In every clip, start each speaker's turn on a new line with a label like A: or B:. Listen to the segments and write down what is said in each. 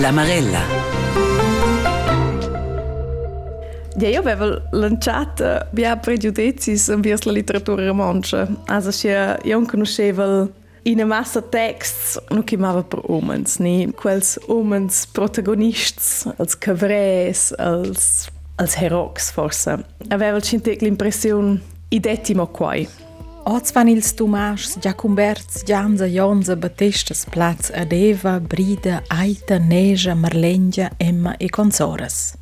A: La Marella.
B: Ja, io avevo lanciato via pregiudizi verso la letteratura romancia. Also, io non conoscevo in massa texts non chiamava per umans, ni quels umans protagonists, als cavres, als, als heroes forse. Aveva l'impressione idettimo quai.
C: Oz van ils Giacumberts, Gianza, Jonza, Battestas, Platz, Adeva, Brida, Aita, Neja, Marlengia, Emma e Consoras.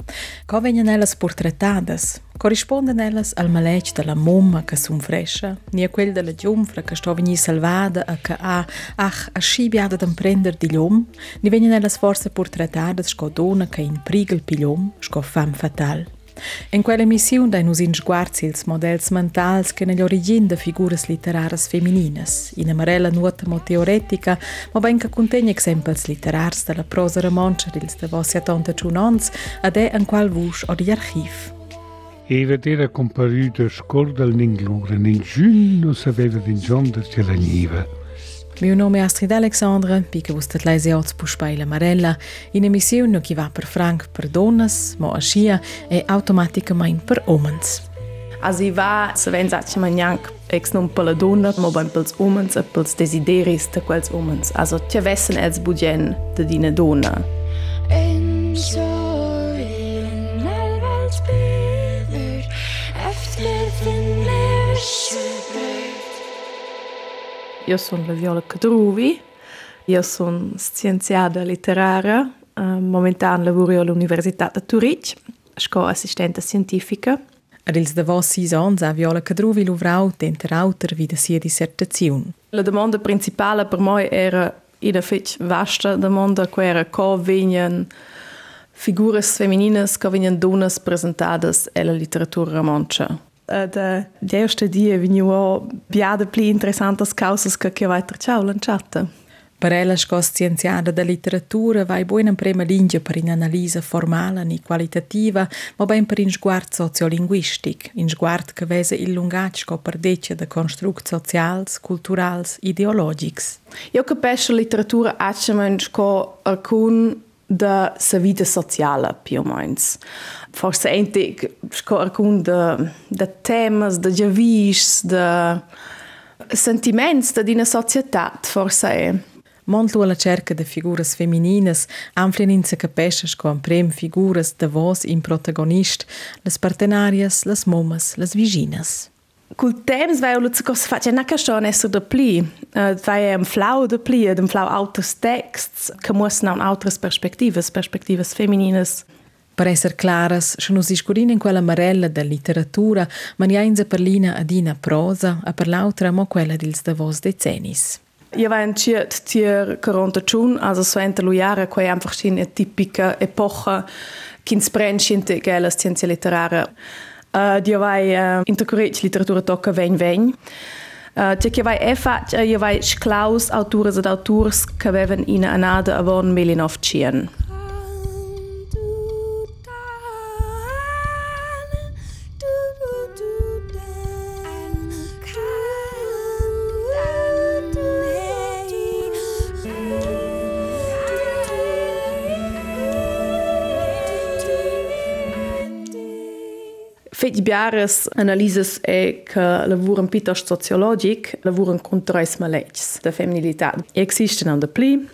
C: Co vengono ellas portretadas, corrispondono ellas al maletg della mumma che sun fresca, ni a quel della giumfra che sto venì salvada e che ha, ach, a scibiada d'imprender di l'om, ni vengono ellas forse portretadas sco dona che in prigel pigliom, sco fam fatal. En quella missiun dai nus ins guards ils models mentals che negli origin da figuras literaras femininas. In amarella nuota mo teoretica, ma ben che contegna exempels literars dalla prosa romancia dils da vossi atonta ciunons, ad è an qual vusch o di archiv.
D: Eva era comparida scorda all'inglura, nessuno sapeva di John da Celaniva.
C: Mio nome è Astrid Alexandra, pica vostat leise oz puspaila Marella, in emissione che va per franc per donnas, ma a scia e automaticamente per omens.
B: Also war, se wenn sagt man jank ex non per la donna, ma ben pels omens e pels desideris de quels omens. Also ti vessen els bugen de dina donna.
E: En sorgen
B: Io sono la Viola Cadruvi, io sono scienziata letteraria, uh, momentan lavoro all'Università di Zurich, sono assistente scientifica.
C: Ad ils de vos sis ans a Viola Cadruvi luvrau denter auter vida sia dissertazione.
B: La domanda principale per me era una fitch vasta domanda, che era come vengono figure femminili, come vengono donne presentate nella letteratura romancia. Da erste dia vegnu biada pli interessantas causas che che vai tracciau lanciata.
C: Per ella sco scienziata da letteratura vai buona in prima linea per un'analisi formale e qualitativa, ma ben per un sguardo sociolinguistic, un sguardo che vese il lungato sco per deccia da construct socials, culturals, ideologics.
B: Io capisco letteratura acciamen sco alcun da sa vida sociala, più o menos. Forse alcun da, da temas, da javis, da sentiments da dina società, forse è.
C: Montlu alla cerca figuras femininas, amplien in se capesces con prem figuras de vos in protagonist, las partenarias, las momas, las viginas.
B: Cul temps vai lu cos face na caston esser de pli. Uh, vai am flau de pli, dem flau autos texts, che muestran autres perspectivas, perspectivas femininas.
C: Per esser claras, se nos iscurin in quella marella da literatura, ma ni ainza per lina adina prosa, a per l'autra mo quella dils de decennis.
B: Io vai in ciert tier 41, also so ente lu jahre, quei einfach sin e tipica epocha, kins brenscinte gela scienza letteraria. Uh, io vai uh, intercorrec literatura tocca ven ven. Uh, C'è che vai e fac, uh, io vai sclaus autores ed autors che avevan in anada avon 1900. Feti biaras analizas é e que lavuram pitos sociológic, lavuram contra as maletes da feminilidade. Existe não da pli,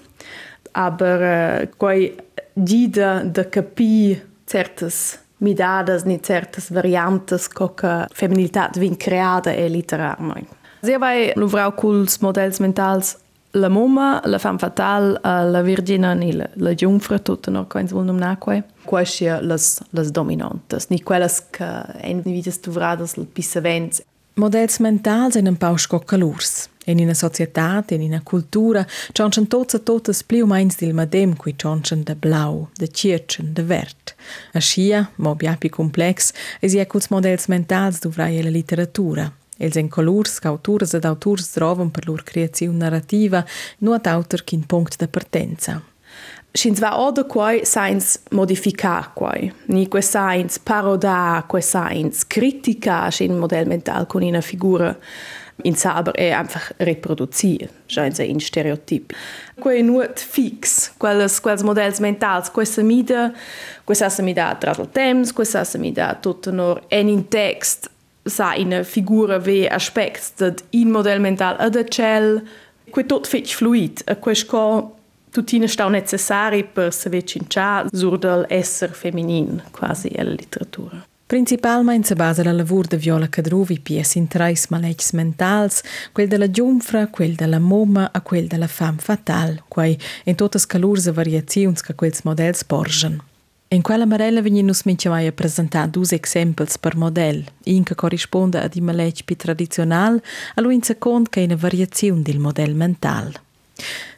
B: aber eh, coi dida de capi certas midadas ni certas variantes co que feminilidade vin creada e é literarmai. Sehr bei Luvrau Kuls Modells Mentals la mumma, la femme fatale, la virgina e la, la giunfra, tutte no, quens vul nomnar quai. Quai sia las, las dominantes, ni quellas che en vidas duvradas il pissavents.
C: Models mentals in un pau scoccalurs. In una società, in una cultura, cioncen tots e pli o meins dil madem qui cioncen de blau, de circen, de vert. A scia, mo biapi complex, es ie culs models mentals duvrai la literatura. Els en colors che autors ed autors trovan per lor creazione narrativa nuot autor kin punct de partenza.
B: Schins va oda quai sains modificar quai. Ni que sains paroda, que sains critica schin model mental con una figura In aber è einfach reproduzieren, già in stereotip. Quei nuot fix, quelles, quels modells mentals, questa mida, questa mida tras il temps, questa mida tutto nor en in text, sa in figura ve aspects dat in model mental ad cel, quei tot fetch fluid, a quei sco tutina stau necessari per saber cinciar sur del esser feminin, quasi, alla literatura.
C: Principalmein se basa la lavur de Viola Cadruvi pies in trais maletgs mentals, quel della giunfra, quel della moma a quel della fam fatal, quai in totes calurs e variaziuns ca quels models porgen. In quella marella vegnin nus minchamaia presentar dus exempels per model, in che corrisponde ad i maletg pi tradizional, a lui in second che una variaziun del model mental.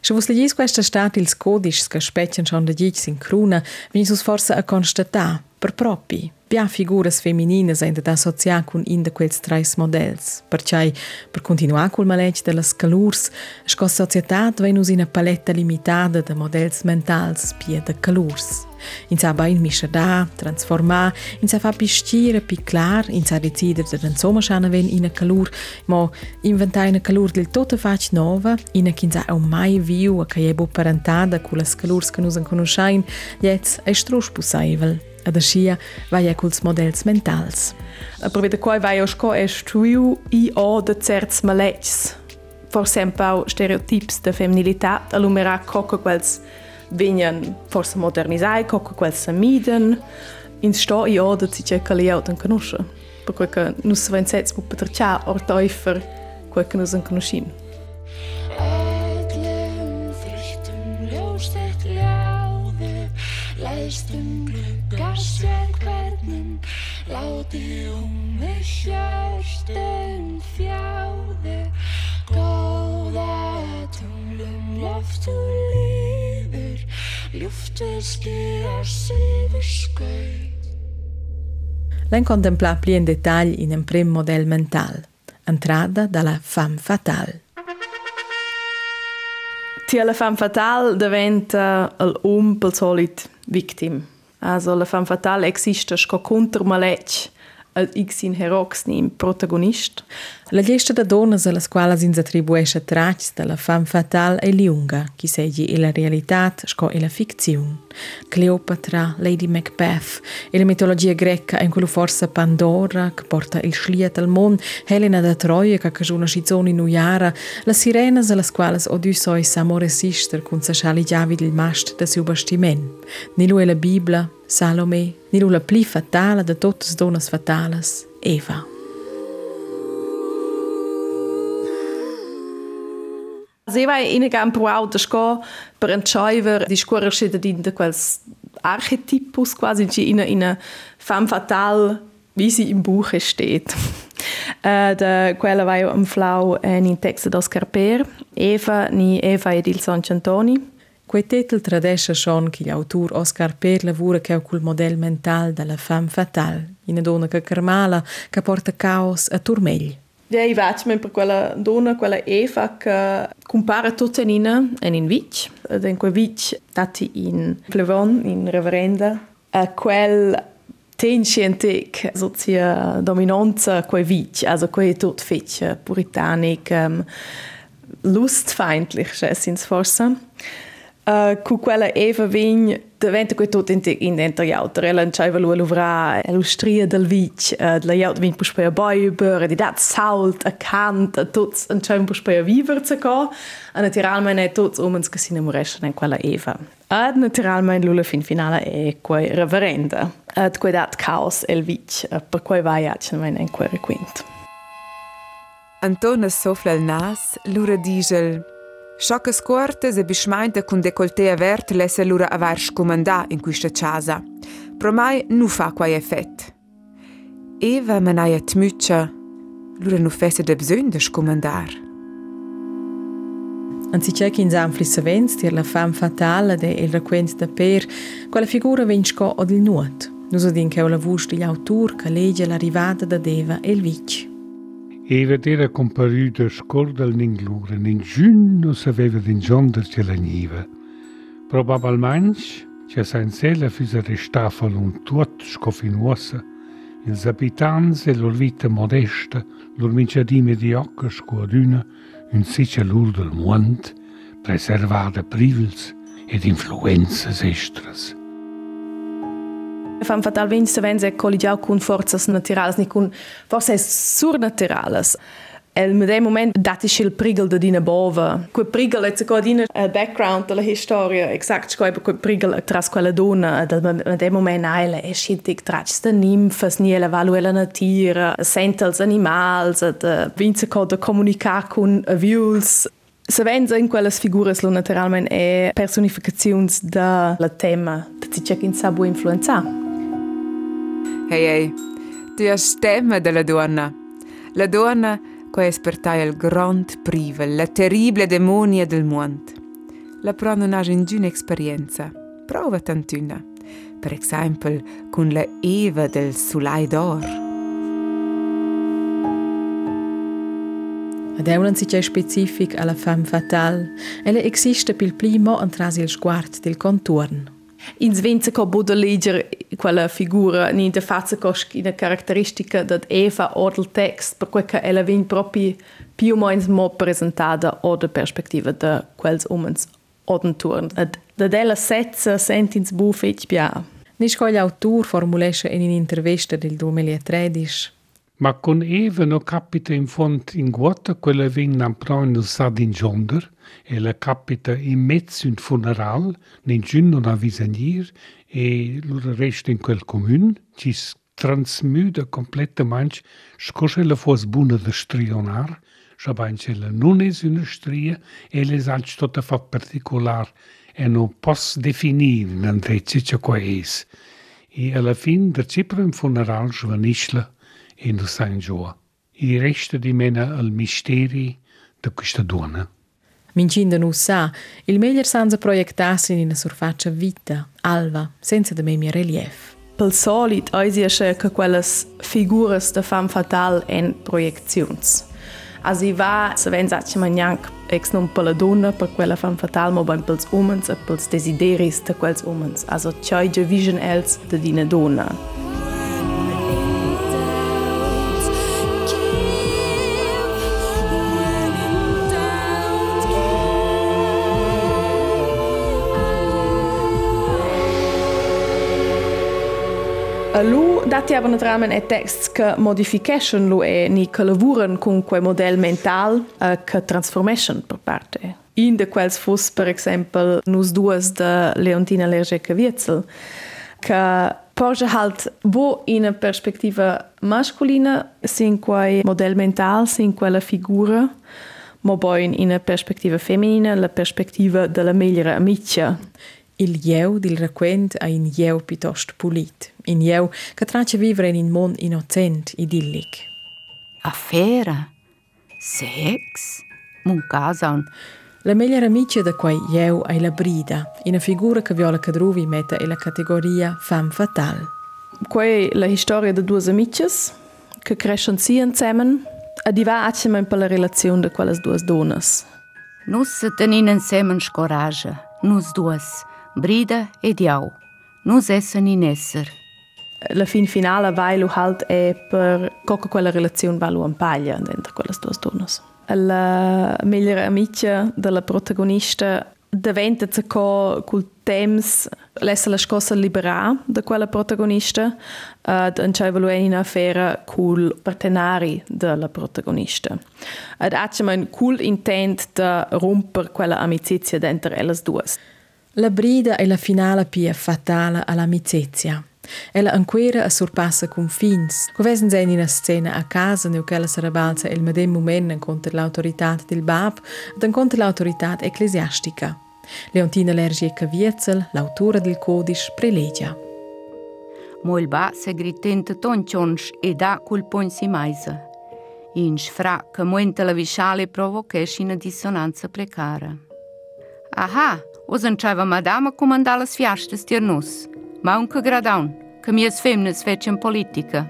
C: Se vos legis questa stat ils codis che specchian schon de digs in cruna, vegnin sus forsa a constatar, per propi, Bia figuras femininas ainda da associar con in de quels models. Perciai, per continuar col maletg de las calurs, sco societat venus in a paletta limitata de models mentals pia de calurs. In sa bain mischa da, transformar, in sa fa pistire pi clar, in sa decider de den sommerschana ven in a calur, mo inventar una calur del tota fac nova, in a kinsa au mai viu a ca jebo parentada cu las calurs que nus an conoscein, jetz ei strusch a da scia vaia culs models mentals.
B: A provi da quai vaia sco e stuiu i o da certs malets. For sempau stereotips da femminilitat allumera coca quels vegnan forse modernisai, coca quels samiden, in sto i o da cice caliaut an canuscia. Per quei che nus svenzets pupetrcia or teufer quei che nus an
E: canuscin. Gluggar sér hvernig Láti um mig hjörstun fjáðu Góða tunglum loft og lífur Ljúftur skýjar silfur skaut
C: L'en contemplar pli en detall in un prim model mental. Entrada dalla femme fatale.
B: Ti la femme fatale diventa l'um pel solit victim. Also la femme fatale există și cu contur maleți. Ad x in herox ni in protagonist.
C: La lista de donnas a las qualas ins attribuesce tracts de la femme fatale è lunga, chi segi e la sco e la ficziun. Cleopatra, Lady Macbeth, e la mitologia greca in quello forza Pandora, che porta il schliet al mon, Helena da Troia, che cagiona schizoni nuiara, la sirenas a las qualas Odysseus amore sister con sa schali giavi del mast da seu bastiment. Nilu e la Bibla, Salome ni la pli fatala de totes donas fatales, Eva.
B: Also ich war ihnen gerne proud, dass per entscheiden, die Schuhe in quels Archetypus quasi, die in einer femme fatale, wie sie im Buch steht. Äh, da quella vai un flau eh, in texto da Scarper, Eva ni Eva Edil il Antoni.
C: Quei titel tradesce schon che l'autor Oscar Per lavora che col model mental della femme fatale, una donna che carmala, che porta caos a turmegli.
B: Ja, i vaig per quella donna, quella Eva, che compara tutto in ina e in vic. Ed in quel vic dati in Plevon, in reverenda, a quel tensientic sozia dominanza quei vic, also quei tot fetch puritanic, um, lustfeindlich, schässins forse. cu quella eva vegn daventa quei tot in in enterjouter ellen tscheiva lo lovra illustrie del vich la jout vin puspeier beiber di dat salt erkannt tots en tscheim puspeier viver ze ka an natural mein tots omens gesinn am rechen en quella eva. Ad natural mein lule fin finale e quei reverenda. Ad quei dat caos el vich per quei vaiatchen mein en quere
A: quint Antones soflel nas, lure digel, Sciocche cortes e bismainte con decolté avert lesse lura aver scomandà in questa casa. Pro mai nu fa quai effett. Eva menaia tmuccia, lura nu fesse de bsön de scomandar.
C: Anziché che in zanfli savens dir la femme fatale de il raquent da per, quella figura vinsco od il nuot. Nus odin che o la vus di l'autor che legge l'arrivata da Deva e il vic.
D: Era comparuta a in giugno non sapeva di che la niva. Probabilmente c'è senza fisa restava un tuot scofinuosa, ils abitanti e lor vita modesta l'urminciadi mediocre scuaduna un siccialur del mondo preservada privils ed influenzas estras.
B: Fam fatal vegn se vense collegiau cun forzas naturals ni cun forse surnaturales. El medem moment dati il prigel da dina bova. Que prigel è co dina il background della storia, exact sco que prigel tras quella donna, da medem moment aile è scintig trach da nimfas ni la valu la natura, sentels animals, da vince co da comunicar cun avuls. Se vense in quelle figuras lo naturalmente è personificazions da la tema, che in sabu influenza.
A: Ehi, ehi, tu hai stemma della donna. La donna che espertai il grand prive, la terribile demonia del mondo. La però non ha nessuna esperienza. Prova tantuna. Per esempio, con la Eva del Sulai d'Or.
C: Ad eunan si c'è specific alla femme fatale. Ella existe pil primo antras il sguard del contorno.
B: In svenza co bodo legger quella figura ni de fazza cosc ina caratteristica dat Eva o del text per quel che ella vin proprio più meno mo presentata o de perspectiva de quels omens odenturn. Da della setza sentins bu fetch bia.
C: Nisco l'autor formulesce in un'intervista del 2013
D: Ma con Eva no capita in font in guata quella vin nam pranno sad in gender, e E la capita e in mezzo un funeral, ningún non a visagnir, e lura resta in quel comune, ci transmuda completamente, scosse la fos bună de strionar, și atunci ele nu es una strie, ele sunt tot a fapt particular, e nu pos defini în ce ce co es. E alla fin, de ce un funeral, și venișlă, e nu s-a I resta di mena al misteri da questa donna.
C: mincinda nu sa, il meglier sanza proiectarsi in una surfaccia vita, alva, senza de memi relief.
B: Pel solit eisiesche che quelles figuras de fam fatal en proiections. As i va se ven sace manianc, ex non per la donna per quella fam fatal ma ben pels umens, e pels desideris de quels omens, also c'è vision els de dina donna. Lu dati aber naturalmente e text che modification lu e ni che lavuran con quel model mental uh, che transformation per parte. In de quels fus per esempio nus duas de Leontina Lergeca Wierzel che porge halt bo in una perspectiva masculina sin quei model mental sin quella figura ma poi in una perspectiva femminina la perspectiva della migliore amica
C: Il jeu del raquent è un jeu piuttosto pulit, un jeu che traccia vivere in un mondo innocent, idillic.
F: Affera? Sex? Mun casan?
C: La migliore amica di quei jeu è la Brida, una figura che Viola Cadruvi mette nella categoria femme fatale.
B: Quei la storia de due amiches che crescono sì insieme e di va anche per la relazione di quelle due donne.
F: Nus se tenin insieme scoraggia, nus duas, Brida ed Jau. Nus essen in esser.
B: La fin finale vai lu halt è per coca quella relazione va lu ampaglia dentro quelle due donne. La migliore amica della protagonista diventa co col temps lessa la scossa liberà da quella protagonista ed enceva lu in affera col partenari della protagonista. Ed acciama un cool intent da romper quella amicizia dentro elles duas.
C: La brida è la finale pia fatale all'amicizia. Ella ancora a sorpassa confins. Covesen sen in una scena a casa neu quella si rabalza il medem moment contro l'autorità del bab ed contro l'autorità ecclesiastica. Leontina Lergieca Wierzel, l'autora del codice, prelegia.
F: Mol ba se gritenta ton cionsch e da cul si maisa. In sfra che muenta la visciale provochesci una dissonanza precara. Aha, Ozančeva madama komandala svjašta stjernus, că gradaun, kam je svemne svećem politika.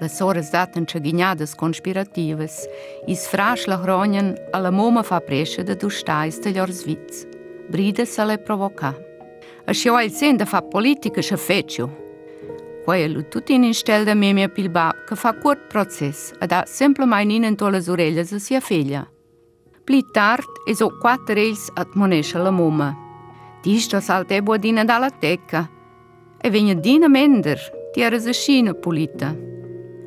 F: La în zaten čaginjadas konspiratives, iz frašla hronjen, a la moma fa preše de dušta iz teljor zvic. Bride să le provoka. A še oj cen da fa politika še fečju. Koje lu tutin în stel da mi-a pilba, că fa kurt proces, a da semplo majninen tole zurelja za sja felja. Pli tard e so quattro els admonesce la mamma. Disto salte buodina dalla tecca. E vegna dina mender, ti era se scina pulita.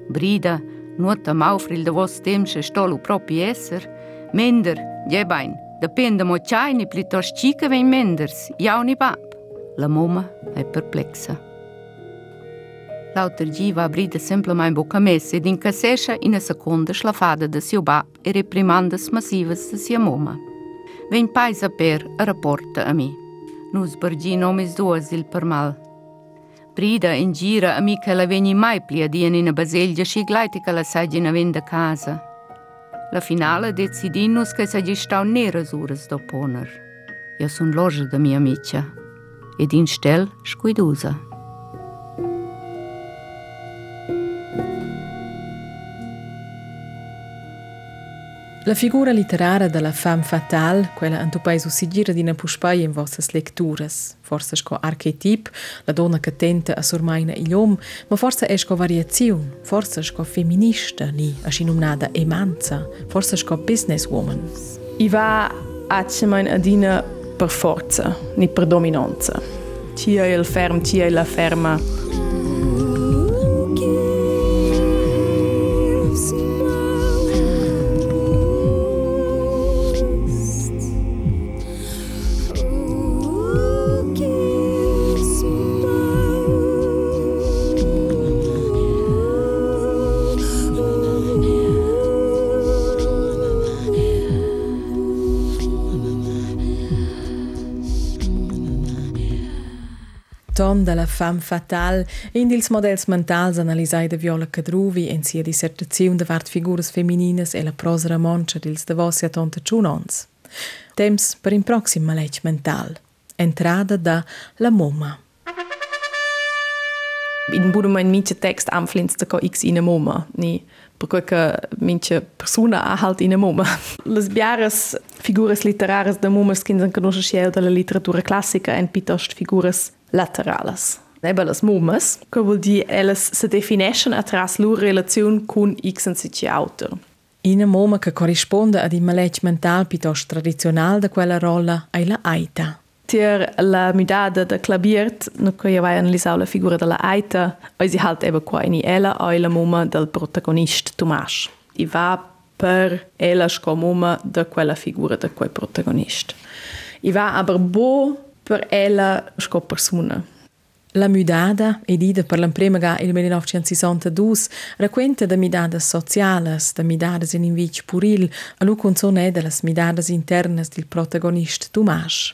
F: Brida, nuota maufril de vos temse stolu propi esser, mender, jebain, depende mo ni plitos cica ven menders, jau ni bab. La mamma è perplexa. A utârgiva abri de sempre mai boca mese, de casecha e na segunda eslavada da Silba e reprimandas massivas da sua moma. Vem pais a per a raporta a mim. Nos bargi nomes duas il per mal. Brida em gira a mim que ela veni mais plia diani na baselha e glaite que ela sagi na venda casa. La finale decidimos que sagi stau neras uras do poner. Eu sunt loja da minha amica. E din stel scuidusa.
C: La figura letteraria della femme fatale, quella in tu paese si gira di una puspai in vostre lecturas. Forse sco archetip, la donna che tenta a sormaina il uomo, ma forse è sco variazione, forse sco femminista, ni a sinumnada emanza, forse sco businesswoman.
B: I va a cemen adina per forza, ni per dominanza. Tia il ferm, tia la ferma.
C: Ton della femme fatale in ils models mentals analisai de Viola Cadruvi en sia dissertazione de vart figuras femininas e la prosa romancia dils de vossia tonta Ciunons. Temps per in proxim maletg mental. Entrada da La Moma.
B: In budu mein minche text anflins da ko x in a moma, ni per che minche persona ha halt in a moma. Les biares figuras literaras da momas kin san conosce schiel della literatura classica en pitost figuras laterales. Eben las mumas, che vuol dire elles se definiscono attraverso la relazione con X anziché autor.
C: Una moma che corrisponde ad un maletg mental piuttosto tradizionale di quella rolla è la aita.
B: Tier la midada da claviert, no che io vai analizzare la figura della aita, e si halt eben qua in ella o la moma del protagonista Tomas. I va per ella sco moma da quella figura da quel protagonista. I va aber bo per ella sco persona.
C: La mudada, edida per la prima ga il 1962, racconta de midadas sociales, de midadas in invic puril, a lu consone de las midadas internas del protagonista Tomas.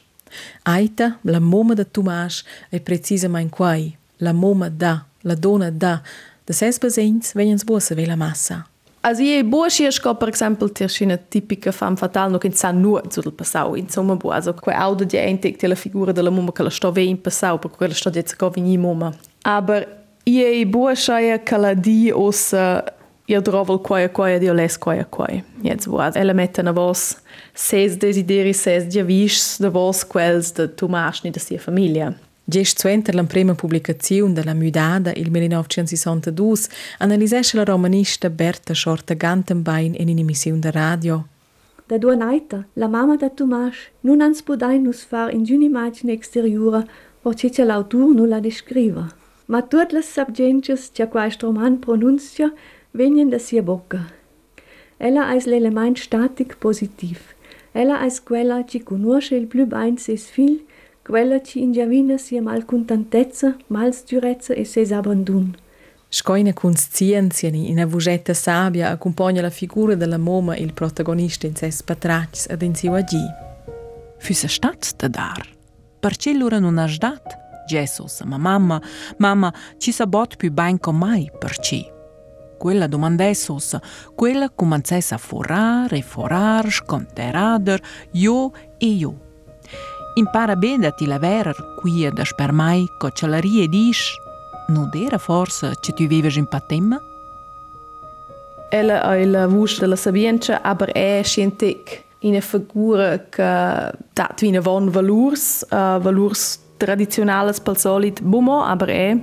C: Aita, la moma de Tomas, è precisamente quai, la moma da, la dona da, de ses besens vengens buosa ve la massa.
B: Also je boas sco per exempel ter una tipica femme fatale no che sa nu sul passau insomma bo also quei auto di entek la figura della mumma che la sto ve in passau per quella sto jetzt go vini mumma. Aber je boas ja che di os io trovo quaia quaia di les quaia quaia jetzt bo ella mette na vos ses desideri ses dia vis de vos quels de Tomas ni de sia famiglia
C: Gest suenter la prima pubblicazione della Mudada il 1962 analisesce la romanista Berta Schorta Gantenbein in un'emissione de radio.
G: Da dua naita, la mamma da Tomas, non ans podai nus far in un'immagine exteriore perché c'è l'autur non la descriva. Ma tutte le subgentes che questo roman pronuncia vengono da sia bocca. Ella è l'element static positiv. Ella è quella che conosce il più bene se fil quella ci ingiavina sia mal contentezza, mal sturezza e ses abandon.
C: Scoina conscienza in una vugetta sabbia accompagna la figura della moma il protagonista in ses patrats ad in siu agi.
H: Füsse stat da dar. Perché lura non ha sdat? Jesus, ma mamma, mamma, ci sa bot più ben con mai, perché? Quella domandessos, quella cominciasse a forar e forar, sconterader, io e io. Impara bene ti la vera qui da spermai co cialarie dis, non era forse che tu vives in patemma?
B: Ella è la voce della sapienza, aber è scientific in una figura che dat wie von valurs, uh, valurs tradizionales pel solit bumo, aber è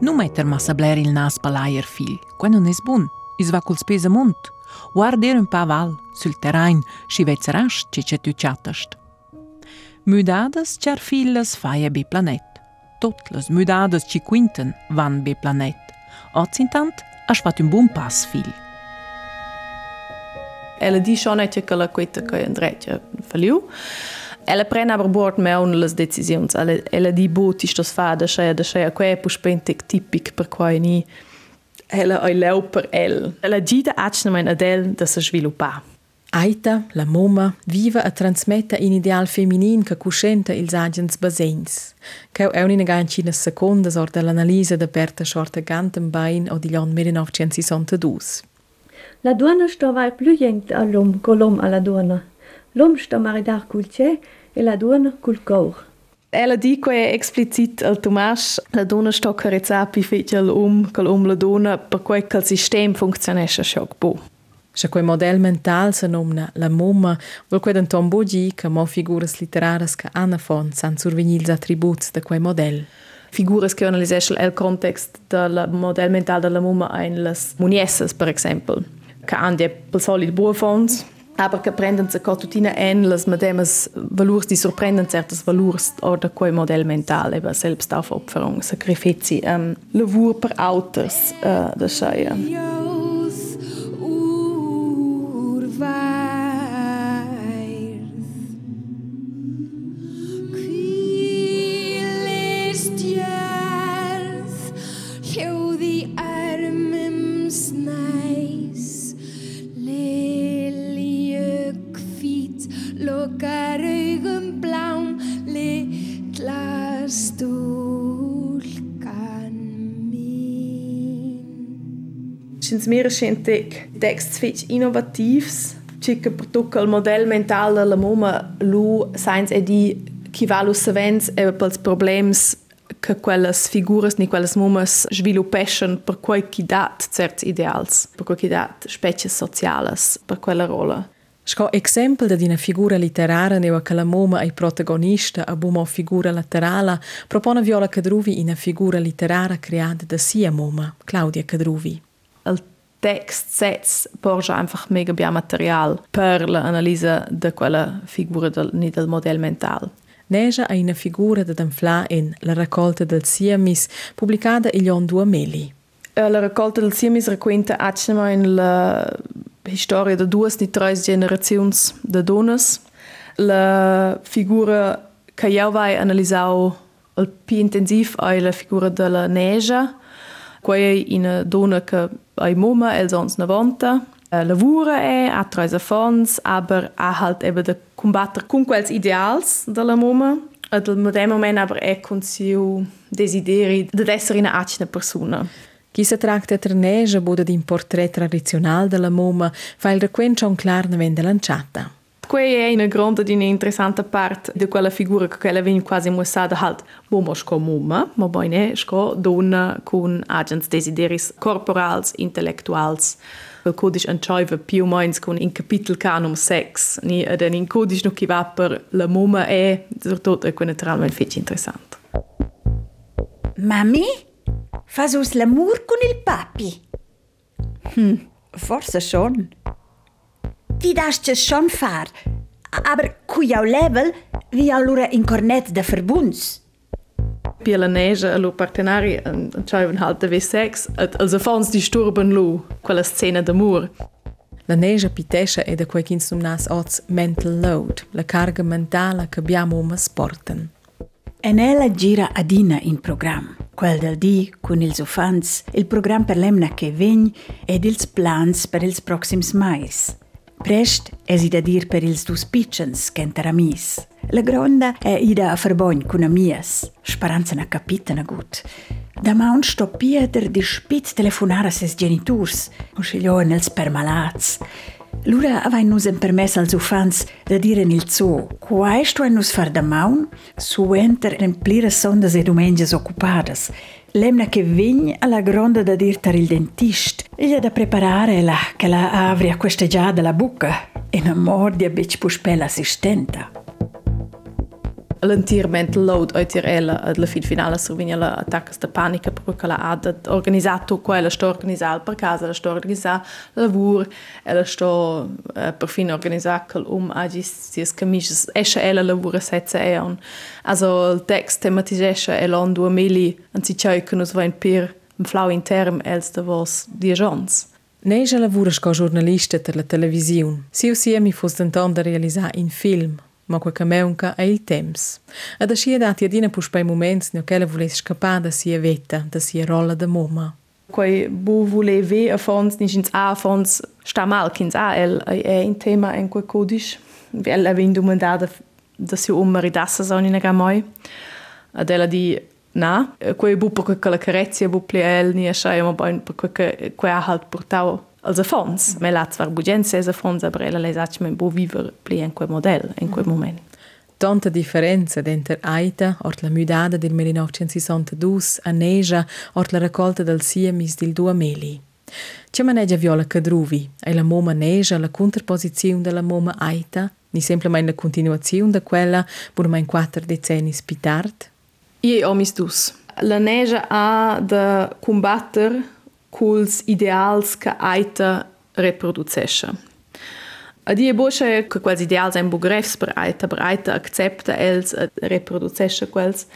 H: Non metter massa bler il nas palaier fil, qua non es bun, is va col spesa mont. Guarder un pa val, sul terrain, si vezza rasch, ci c'è tu chattast. Müdadas char fillas faia be planet. Tot las müdadas ci quinten van be planet. Oz intant, has fat un buon pass fil.
B: Ela di schon etja che la quetta che andretja faliu. Ela prende aber bord me un las decisions. Ela, ela di bot ist das fada schea da schea quae puspentic tipic per quae ni ela ai leu per el. Ela gida acna mein adel da se sviluppa.
C: Aita, la moma, viva a transmetta in ideal feminin che cuscenta ils agens basegns. Cheu è un'inega in cina seconda sor dell'analisa da Berta Schorte Gantenbein o di Lion 1962.
G: La duana sto vai più jent all'om colom alla duana. L'om sto maridar cul c'è e la duana cul cor.
B: Ella dico è explicit al Tomas, la donna sto carezzà pi fece all'om, colom la donna, per quel che il sistema funzionesce.
C: Se quel model mental se nomna la moma, vol qued un tombo gi che mo figuras literaras che Anna fon san survenir ils attributs de quel model.
B: Figuras che analiseschel el context del model mental della mumma ein las muniesses, per exempel. Che han die pel solid buofons, aber che prendan se tutina en las medemas valurs di sorprenden certas valurs oder quei model mental, eba selbst auf Opferung, sacrifici, um, lavur per auters, uh, da scheia.
E: Ljóð sinds
B: meer recent ik tekst iets innovatiefs. Circa per tocca il modello mentale della moma, lui sainz è di chi va lo savens e per i problemi che quelle figure, ni quelle momas sviluppano per cui chi dà certi ideali, per cui chi dà specie sociali per quella rola.
C: Sco exempel da dina figura literara neva che la moma ai protagonista a bumo figura laterala propone Viola Cadruvi una figura literara creata da sia moma, Claudia Cadruvi.
B: Text sets porge einfach mega bia material per l'analisi de quella figura del, ni del model mental.
C: Neja a una figura de Danfla in La raccolta del Siamis, pubblicata il anno 2000.
B: Eh, La raccolta del Siamis racconta acima in la storia de duas di tre generazions de donas. La figura che io analisau il più intensiv è la figura della Neja, quei una donna che ai moma els ons 90 eh, lavura è, ha tre affons, aber ha halt eben de combattere con quels ideals della moma. Ed al medem moment aber è con siu desideri di essere una acina persona.
C: Chi si tratta tra Neja bude di un portrait tradizionale della moma, fa il requencio un claramente lanciata.
B: Quei è una grande di un'interessante parte di quella figura che quella viene quasi mostrata halt moma sco moma, ma poi ne sco donna con agents desideris corporals, intellectuals. Il codice ancioiva più o meno con in capitolo canum 6, ni ed in codice chi va per la moma è, soprattutto è naturalmente fece interessante.
I: Mami, fas us l'amor con il papi?
J: Hm, forse schon.
I: Ti dasches schon far, aber cui au level vi allora in cornet de verbunds.
B: Per la neja, lo partenari, ancioiva halt de V6, ed els affons disturben lu, quella scena d'amor.
C: La Neja pitescia è da quei chins numnas oz mental load, la carga mentale che abbiamo uma sporten.
J: En ella gira adina in program. Quel del di con ils ufans, il program per l'emna che vegn ed ils plans per ils proxims mais. Prest es ida dir per ils dus pitchens kenter amis. La gronda è ida a verbogn con amias, sparanza na capita na gut. Da maun sto Pieter di spit telefonare a ses geniturs, o scegliò nels permalats. Lura avain nus en permess als ufans da dire nel zoo, quai sto en nus far da maun, su enter remplire sondas e domenges occupadas. Lemna che vign alla gronda da dir tar il dentist, e da preparare la che la avria questa già dalla bucca, e na mordia bec puspel assistenta.
B: l'entirment load oi tir ella la fin finala sur vigna la attacca sta panica per che la ad organizzato quella sto organizzal per casa la sto organizzal lavur ella sto eh, per fin organizzar col um agi si scamisce esce ella lavura setze e on also il text tematisce elon 2000 anzi c'è che nos va in per un flau interm els de vos di gens.
C: Neja lavuras co jornalista per la televisiun. Si usia mi fost denton de realizar in film, ma quel che meunca è il temps. Ed asci è dati adina pus per momenti no che volesse scappare da sia vetta, da sia rolla da moma.
B: Quei bu voleve a fons, nicht ins a fons, sta mal kins a el è in tema in quel codice. Vel aveva domandato da si umari dassa son in gamoi. Ad ella di na, quei bu per quella carezia bu pli el ni ascia ma poi per quel quei ha halt portau als affons. Me la zwar bugenza es affons, aber ella lesach men bo viver pli in quel model, in quel moment.
C: Tanta differenza denter Aita, ort la mudada del 1962 a Neja, ort la raccolta del siemis del due meli. C'è maneggia viola cadruvi, e la moma Neja la contrapposizione della moma Aita, ni semplicemente la continuazione da quella pur in quattro decenni spitart?
B: Ie omis dus. La Neja ha da combatter culs ideals che Aita reproducesce. A die bosche che quels ideals ein bugrefs per Aita, per Aita accepta els reproducesce quels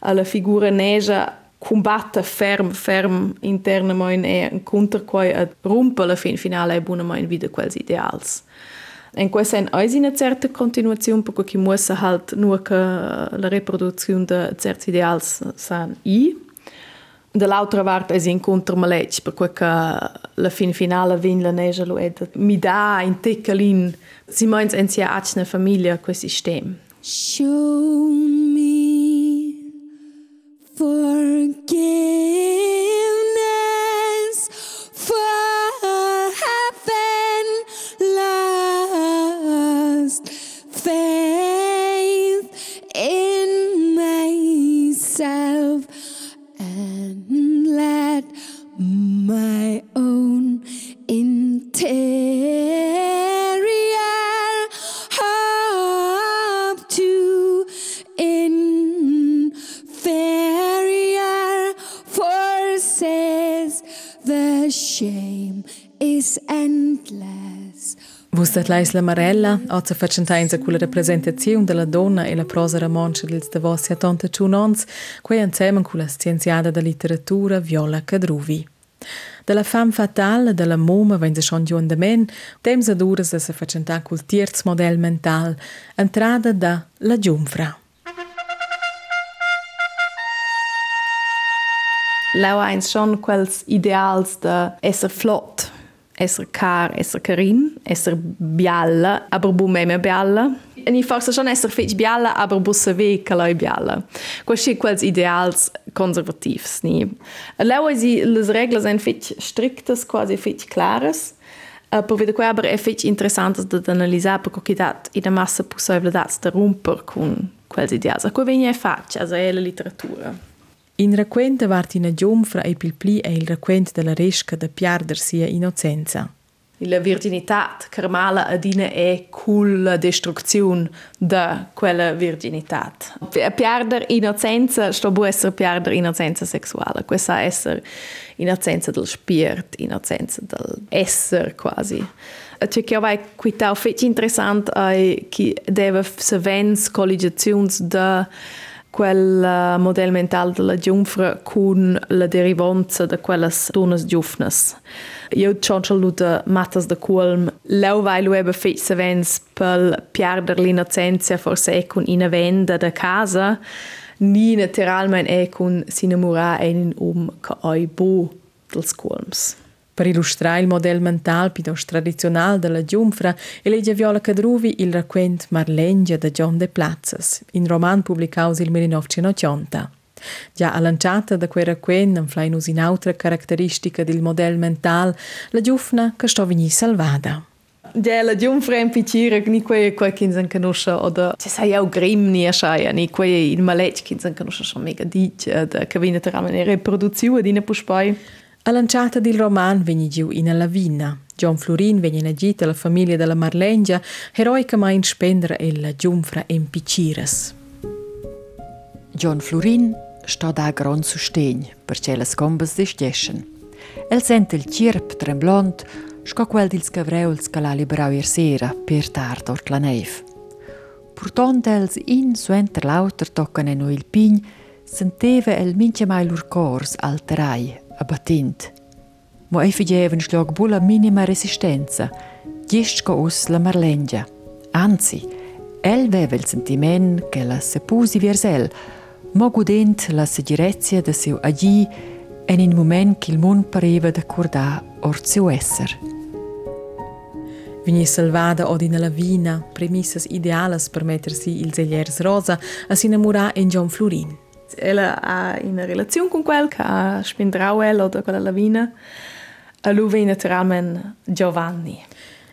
B: a la figura neja combatta ferm ferm internament e contra quai a rompe la fin finale e buonament wieder quels ideals. En questa è una certa continuazione perché chi muossa halt nur che la reproduzione de certi ideals san i, Dall'altra parte è incontro maletg, per cui la fin finale vin la neja lo è mi dà in teccalin si meins en sia acna famiglia quel sistema.
E: Show me forgiveness The shame is endless.
C: Vustat leis la Marella, ozza facentainza culla rappresentazione della donna e la prosa romancia dels davossi a tonta ciunons, quei insieme con la scienziata da letteratura Viola Cadruvi. Dalla femme fatale, della moma, se schon giun de men, temps aduras da se facenta cul tierz model mental, entrada da la giumfra.
B: Leu eins schon quels ideals de esser flott, esser car, esser carin, esser bialla, aber bu meme bialla. E ni forse schon esser fetch bialla, aber bu saver che lei bialla. Questi quels ideals conservativs ni. Leu si les reglas en fetch strictas, quasi fetch claras. Uh, per vedere qua è fetch interessantes da analizzare perché che dat in massa possibilità da romper con quels ideals. A cui viene faccia, è la letteratura.
C: In raquente vart ina giumfra e pilpli è il raquent della resca da piarder sia innocenza.
B: La virginità carmala adina è cul la destruzione da quella virginità. A perdere innocenza sto bu essere perdere innocenza sessuale. Questa essere innocenza del spirito, innocenza del essere quasi. C'è che vai qui tau fetch interessant ai chi deve se vens colligazions da quel uh, model mental della giunfra con la derivanza da quelles donas giufnas. Io c'ho luta matas da culm, leu vai lu ebe fetch se vens per perder l'innocenza forse è con ina venda da casa, ni naturalmente è con s'innamorar en um che oi bo dels culms.
C: Per illustrare il modello mental più tradizionale della giunfra, elegge Viola Cadruvi il racconto Marlengia da John de Platzes, in roman pubblicato nel 1980. Già allanciata da quel racconto, inflainus in altra caratteristica del modello mental, la giufna che sto venì salvata.
B: Ja, la giunfra in piccire, ni quei quei che non conosce, oder ci sai auch grim ni asciaia, ni quei che non conosce schon mega dice, che viene tra la riproduzione di ne puspoi.
C: A lanciata del roman vegni giù in Lavina. John Florin vegni nagita la famiglia della Marlengia, eroicamente spendere e la giunfra in piccires.
K: John Florin sta da gran sustegn perché le scombes desgeschen. El sente il cirp tremblant sco quel dils cavreuls che l'ha liberau ier sera per tard ort la neiv. Purtant els in suenter lauter toccane no il pign senteva el mince mai lur cors alterai, abattint. Mo ei figeven schlag bulla minima resistenza, gistco us la marlengia. Anzi, el veva il sentiment che la se pusi versel, mo gudent la segirezia de seu agi en in moment che il mond pareva da cordà or seu esser.
C: Vegni salvada od in la vina, premissas idealas per mettersi il zegliers rosa a si innamorare in John Florin.
B: Ella ha una relazione con quel che ha spindrau ella o quella lavina. A lui viene naturalmente Giovanni.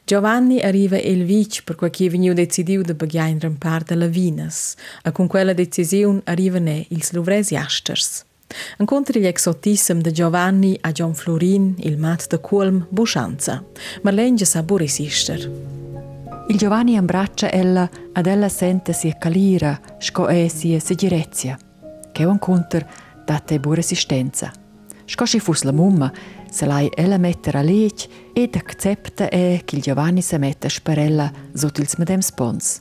C: Giovanni arriva il vic per che è venuto decidiu de baghiare un par de lavinas, e con quella decisione arrivano ils luvresi asters. Incontri gli exotissim de Giovanni a John Florin, il mat de Culm, Bushanza. Marlenge sa bu resister.
K: Il Giovanni abbraccia ella ad ella sente sia calira, sco e sia segirezia, che un conter date bu resistenza. Sco si fus la mumma, se lei ella mettere a lec ed accepta e che il Giovanni se mette per ella sotto il medem spons.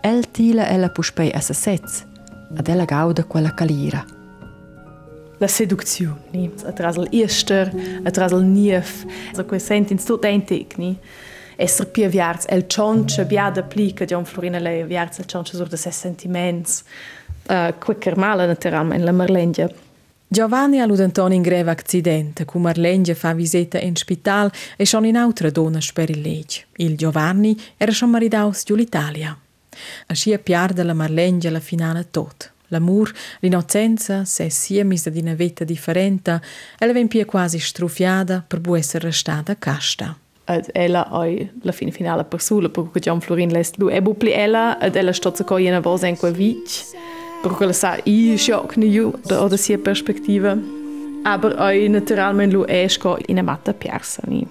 K: El tila ella puspei a se sez, ad ella gauda quella calira.
B: La seduzione, ni? atras al ister, atras al nief, so quei sentins tot entic, ni? Esser pia viarz el cionce biada pli che John Florina lei viarz el cionce sur de ses sentiments, uh, quicker mala naturalmente la Marlengia.
C: Giovanni ha avuto un greve accidente, cu Marlengia fa visita in spital e schon in altra donna per il leg. Il Giovanni era schon maridaus giù-l'Italia. Ascia piarda la Marlengia la finale tot. L'amor, l'innocenza, se sia misa di una vita differente, ven pia quasi strufiada per essere restata casta.
B: et ella oi la fine finala per sulle per Florin les lu e bupli ella at ella sto co jena vol sen qua vich per la sa i schock ne ju da oder sie perspektive aber ah, oi naturalmen lu esco in a matta persa ni.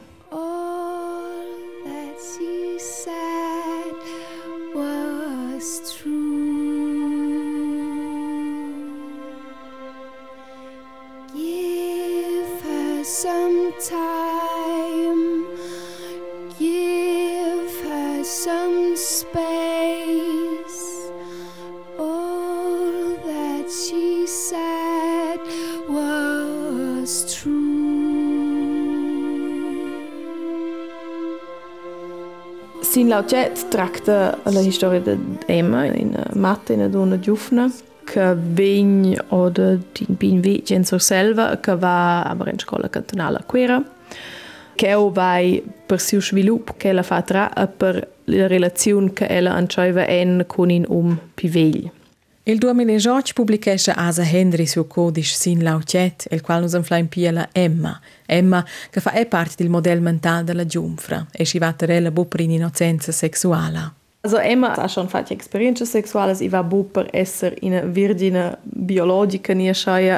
E: Some time.
B: Sin lauget tracta la storia de Emma in matta in una giufna che vegn oder din bin veg in sor selva che va aber in scola cantonale a Quera che o vai per siu svilup che la fa tra per la relazione che ella ancioiva en con in um pivegl.
C: Il 2018 pubblicesce Asa Henry suo codice Sin Laucet, il quale usa in piela Emma. Emma, che fa parte del modello mentale della giunfra e si va a terella bu per innocenza sessuale.
B: Also Emma ha schon fatto esperienze sexuali, i va bu per essere una virgine biologica ni schaia.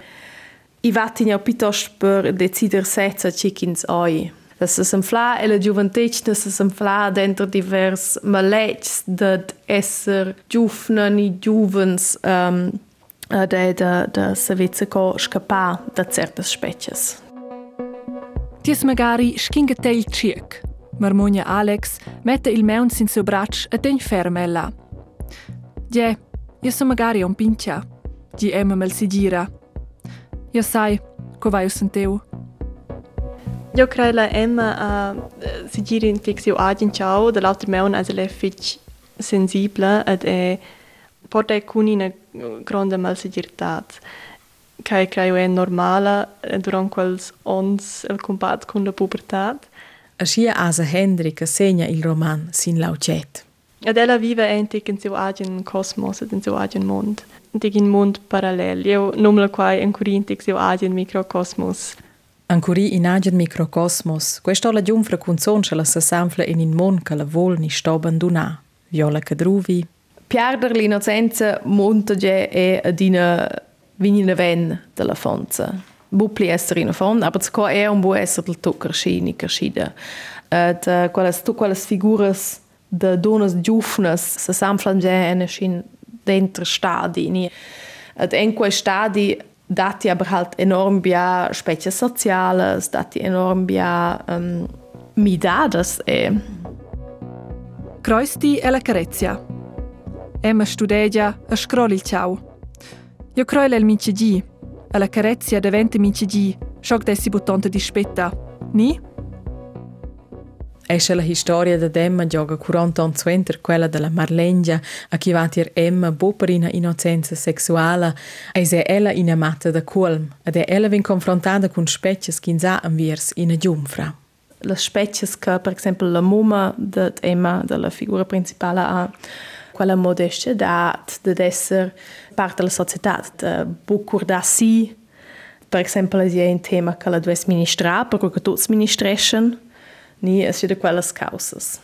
B: I va tinha piuttosto per decidere senza chickens oi. Das ist ein Fla, ela Juventich, das ist ein Fla, dentro divers Malets, dat Esser, Jufnani, Juvens, ähm, da, da, da se vece ko škapa da certas species.
L: Ties magari skingetel il cirk. Marmonia Alex mette il meuns in seu brac e tegn fermella. Die, io so magari un pincia. Die emma mel si gira. Io sai, co vai o senteu.
M: Eu cred la Emma eh, a sigir in fixiu agin ah, ciao, de l'altra meun as el e fitch sensibla ed e porta e cuni una gronda mal sigirtat. Cai creu e normala eh, durant quels ons el combat cun la pubertat.
C: Aschia Asa Hendrik segna il roman sin laucet.
M: Ed ella vive e entic in seu agen cosmos ed in seu agen mond. Dig in mund parallel. Eu numla quai en curintic seu agen microcosmos.
C: Ancori in agien microcosmos, questa la giunfra che la sa sanfla in in mon che la vol ni sto abbandonà. Viola Cadruvi.
B: Piarder l'innocenza monta je è ad una vinina ven della fonza. Bupli essere in fond, aber es kann eher um bu essere del to crescini crescida. Et uh, quelles tu quelles figuras de donas giufnas se sanflan je en schin dentro stadi. Ed in quei stadi dati aber halt enorm bia specie sociales, dati enorm bia um, midades e.
L: Croisti e la carezia. Emma studegia a scrolli il ciao. Io croile il mince di, a la carezia diventa mince di, schock dessi buttonte di spetta. Ni?
C: Esce la storia da Emma gioca 40 anni suenter quella della Marlengia a chi va tir Emma bo per una innocenza sessuale e se ella in amata da colm ed è ella vin confrontata con specchias che sa viers in a giumfra.
B: Le specchias che per esempio la mumma di Emma, della figura principale, ha quella modestia dat de essere parte della società, de bucur da si, per esempio, è un tema che la dovesse ministrare, perché tutti ministressen, ni es de quellas causas.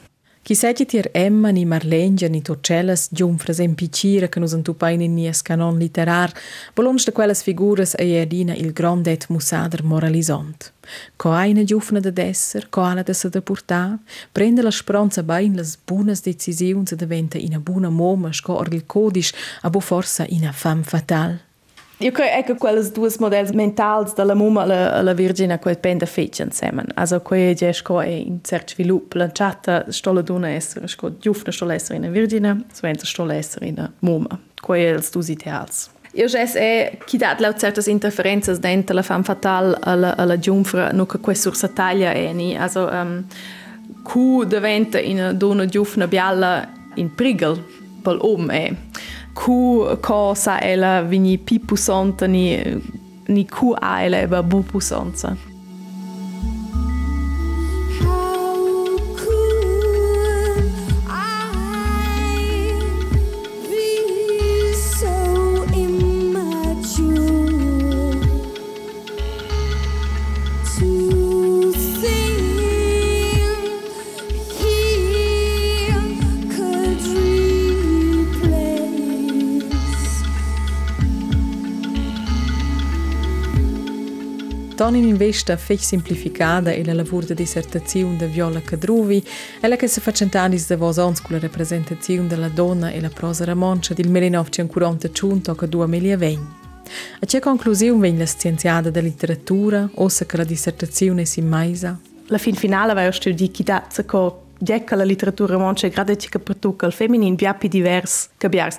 C: Chi segi tir Emma ni Marlengia ni Torcellas giunfras en piccira che nus antupain in nies canon literar, volons de quellas figuras a ierdina il grandet musader moralisont. Co aina giufna de desser, co ala de se de portar, prende la spronza bain las bunas decisiuns e diventa ina buna moma, sco or il codis, abo forsa ina fam fatal.
B: Io credo ecco quelle due modelli mentali della mamma alla, alla Virginia che pende fece insieme. Also che è sco è in certo sviluppo lanciata stola dona essere sco giovane stola essere in Virginia, suenza stola essere in mamma. Quei els dus ideals. Io jes è e chi dat laut certas interferences dentro la femme fatale alla alla giunfra no che questa sur sataglia è e ni. Also um, cu diventa in dona giovane bialla in prigel pel om è. Eh. cu cosa e la vini pi pussonta ni ni cu a e la e bu.
C: Ton in investa fech simplificada e la lavur de dissertazione de Viola Cadruvi, ella che se facentadis de vos ons con la rappresentazione della donna e la prosa ramoncia del 1940 giunto a 2020. A che conclusione venne la scienziata de letteratura, ossa che la dissertazione si maisa?
B: La fin finale va studi chi dazza co Diecca la letteratura romancia grade che per tu che il femmin via più divers che biar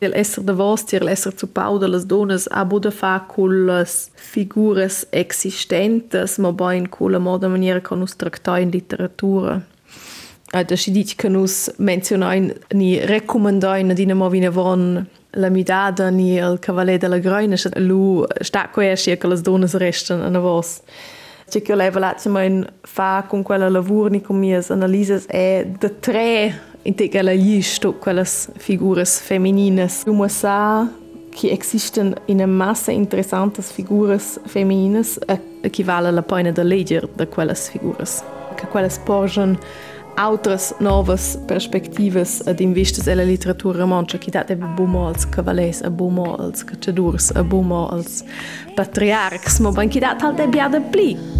B: El esser da vostra, el esser zupau da las donas a buda fa cullas figuras existentes, ma bain culla moda maniera ca nus tractai in literatura. Äh, da si dit ca nus mentionain ni recomandain ad ina movina von la midada ni el cavalet de la groina, lu stacco escia ca las donas restan a vos. C'è che io levo l'azione fa con quella lavoro, con le mie analisi, è da tre integrala llisto quellas figuras femininas. No USA que existen una massa interessantes figuras femininas que vale la pena de leger de quellas figuras. Que quellas porgen autras novas perspektivas ad investes ella literatura mancha qui dat e bomals cavalers a bomals, cacciadurs a bomals, patriarchs, ma ben qui dat halt e bia de pli.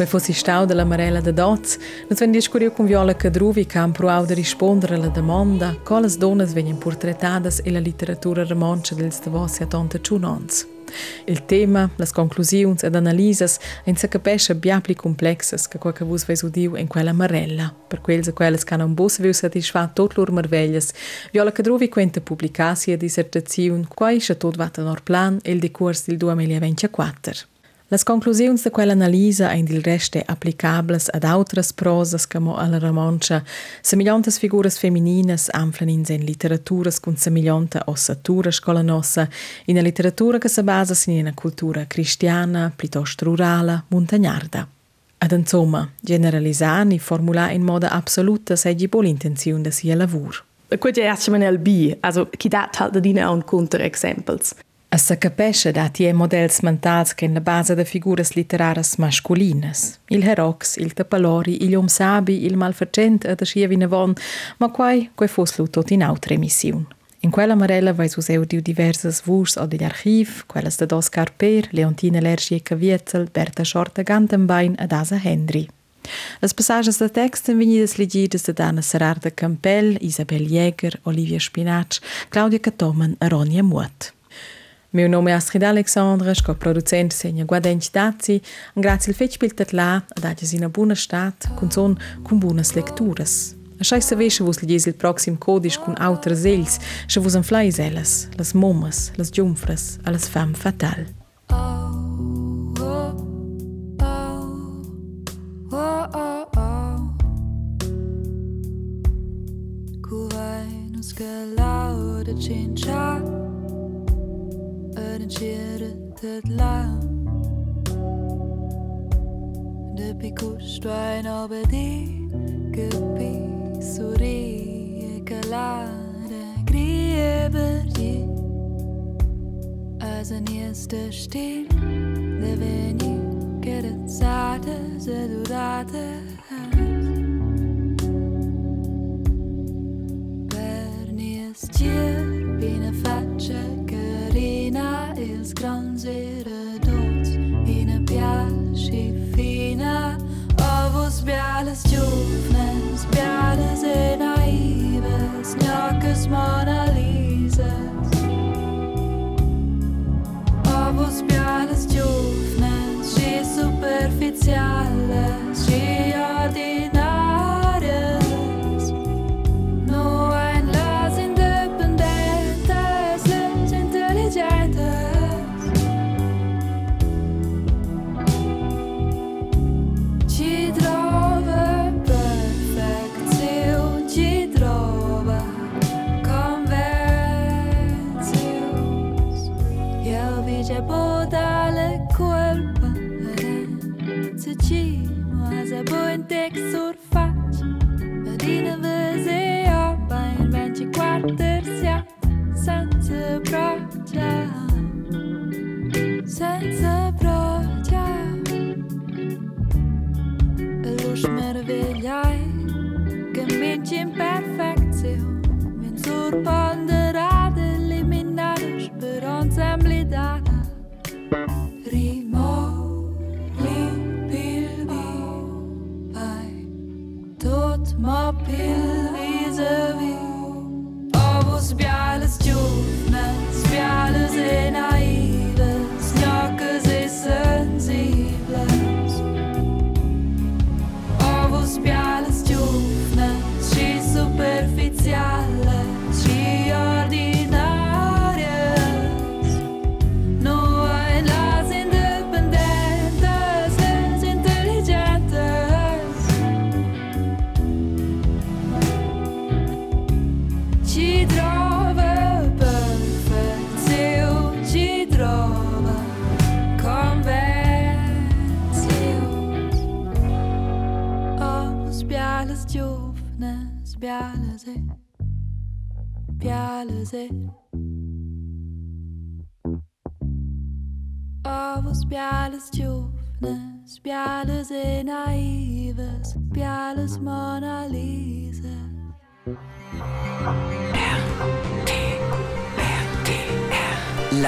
C: Quei fossi stau della Marella de Doz, nos ven discurio con Viola Cadruvi che han provau de rispondere alla domanda quales donas venien portretadas e la literatura romancia dels devossi a tante ciunons. Il tema, las conclusions ed analisas en se capesce biapli complexes che qualche vos veis udiu in quella Marella. Per quels e quelles che non bus viu satisfat tot lor marveglias, Viola Cadruvi quenta publicar sia dissertaziun quai isce tot vat a plan el decurs del 2024. Las conclusions de quella analisa ein il reste applicables ad autras prosas como alla romancia, semigliantas figuras femininas anflan in sen literaturas con semiglianta ossatura scola nossa, in a literatura che se basa in una cultura cristiana, piuttosto rurala, montagnarda. Ad insomma, generalisar e formular in modo assoluta sei buona intenzione da sia lavoro.
B: Quello è il B, also chi dà halt da dine un counter examples.
C: A sa capesce da tie models mentals che la base de figuras literaras masculinas. Il herox, il tapalori, il om sabi, il malfacent ad aschia vinavon, ma quai, quai fos lu tot in autre emissiun. In quella marella vai sus audiu diversas vurs o degli archiv, quellas de Oscar Per, Leontina Lergieka Vietzel, Berta Schorta Gantenbein ad Asa Henry. Las passages de text en vegnidas legidas de Dana Serarda Campell, Isabel Jäger, Olivia Spinach, Claudia Catoman e Ronja Muot. Meu nome é Astrid Alexandra, sou producente Senha Guadenti Dazzi, e grazie al fetch piltet lá, a in a buona stat, con son, con buonas lecturas. Așa să vei și vos lidies il proxim codis cu autres zels, și vos înflais elas, las momas, las giumfras, a las fam fatal.
E: Cu vai nu scălau couldn't share it that loud. De pe cuștoai nobedi, căpi surie calare grie verdi. Azi în este știl, deveni cherețate, zedurate. Per nies tier, bine face skromny.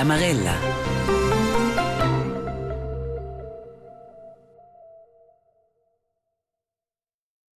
N: La Marella.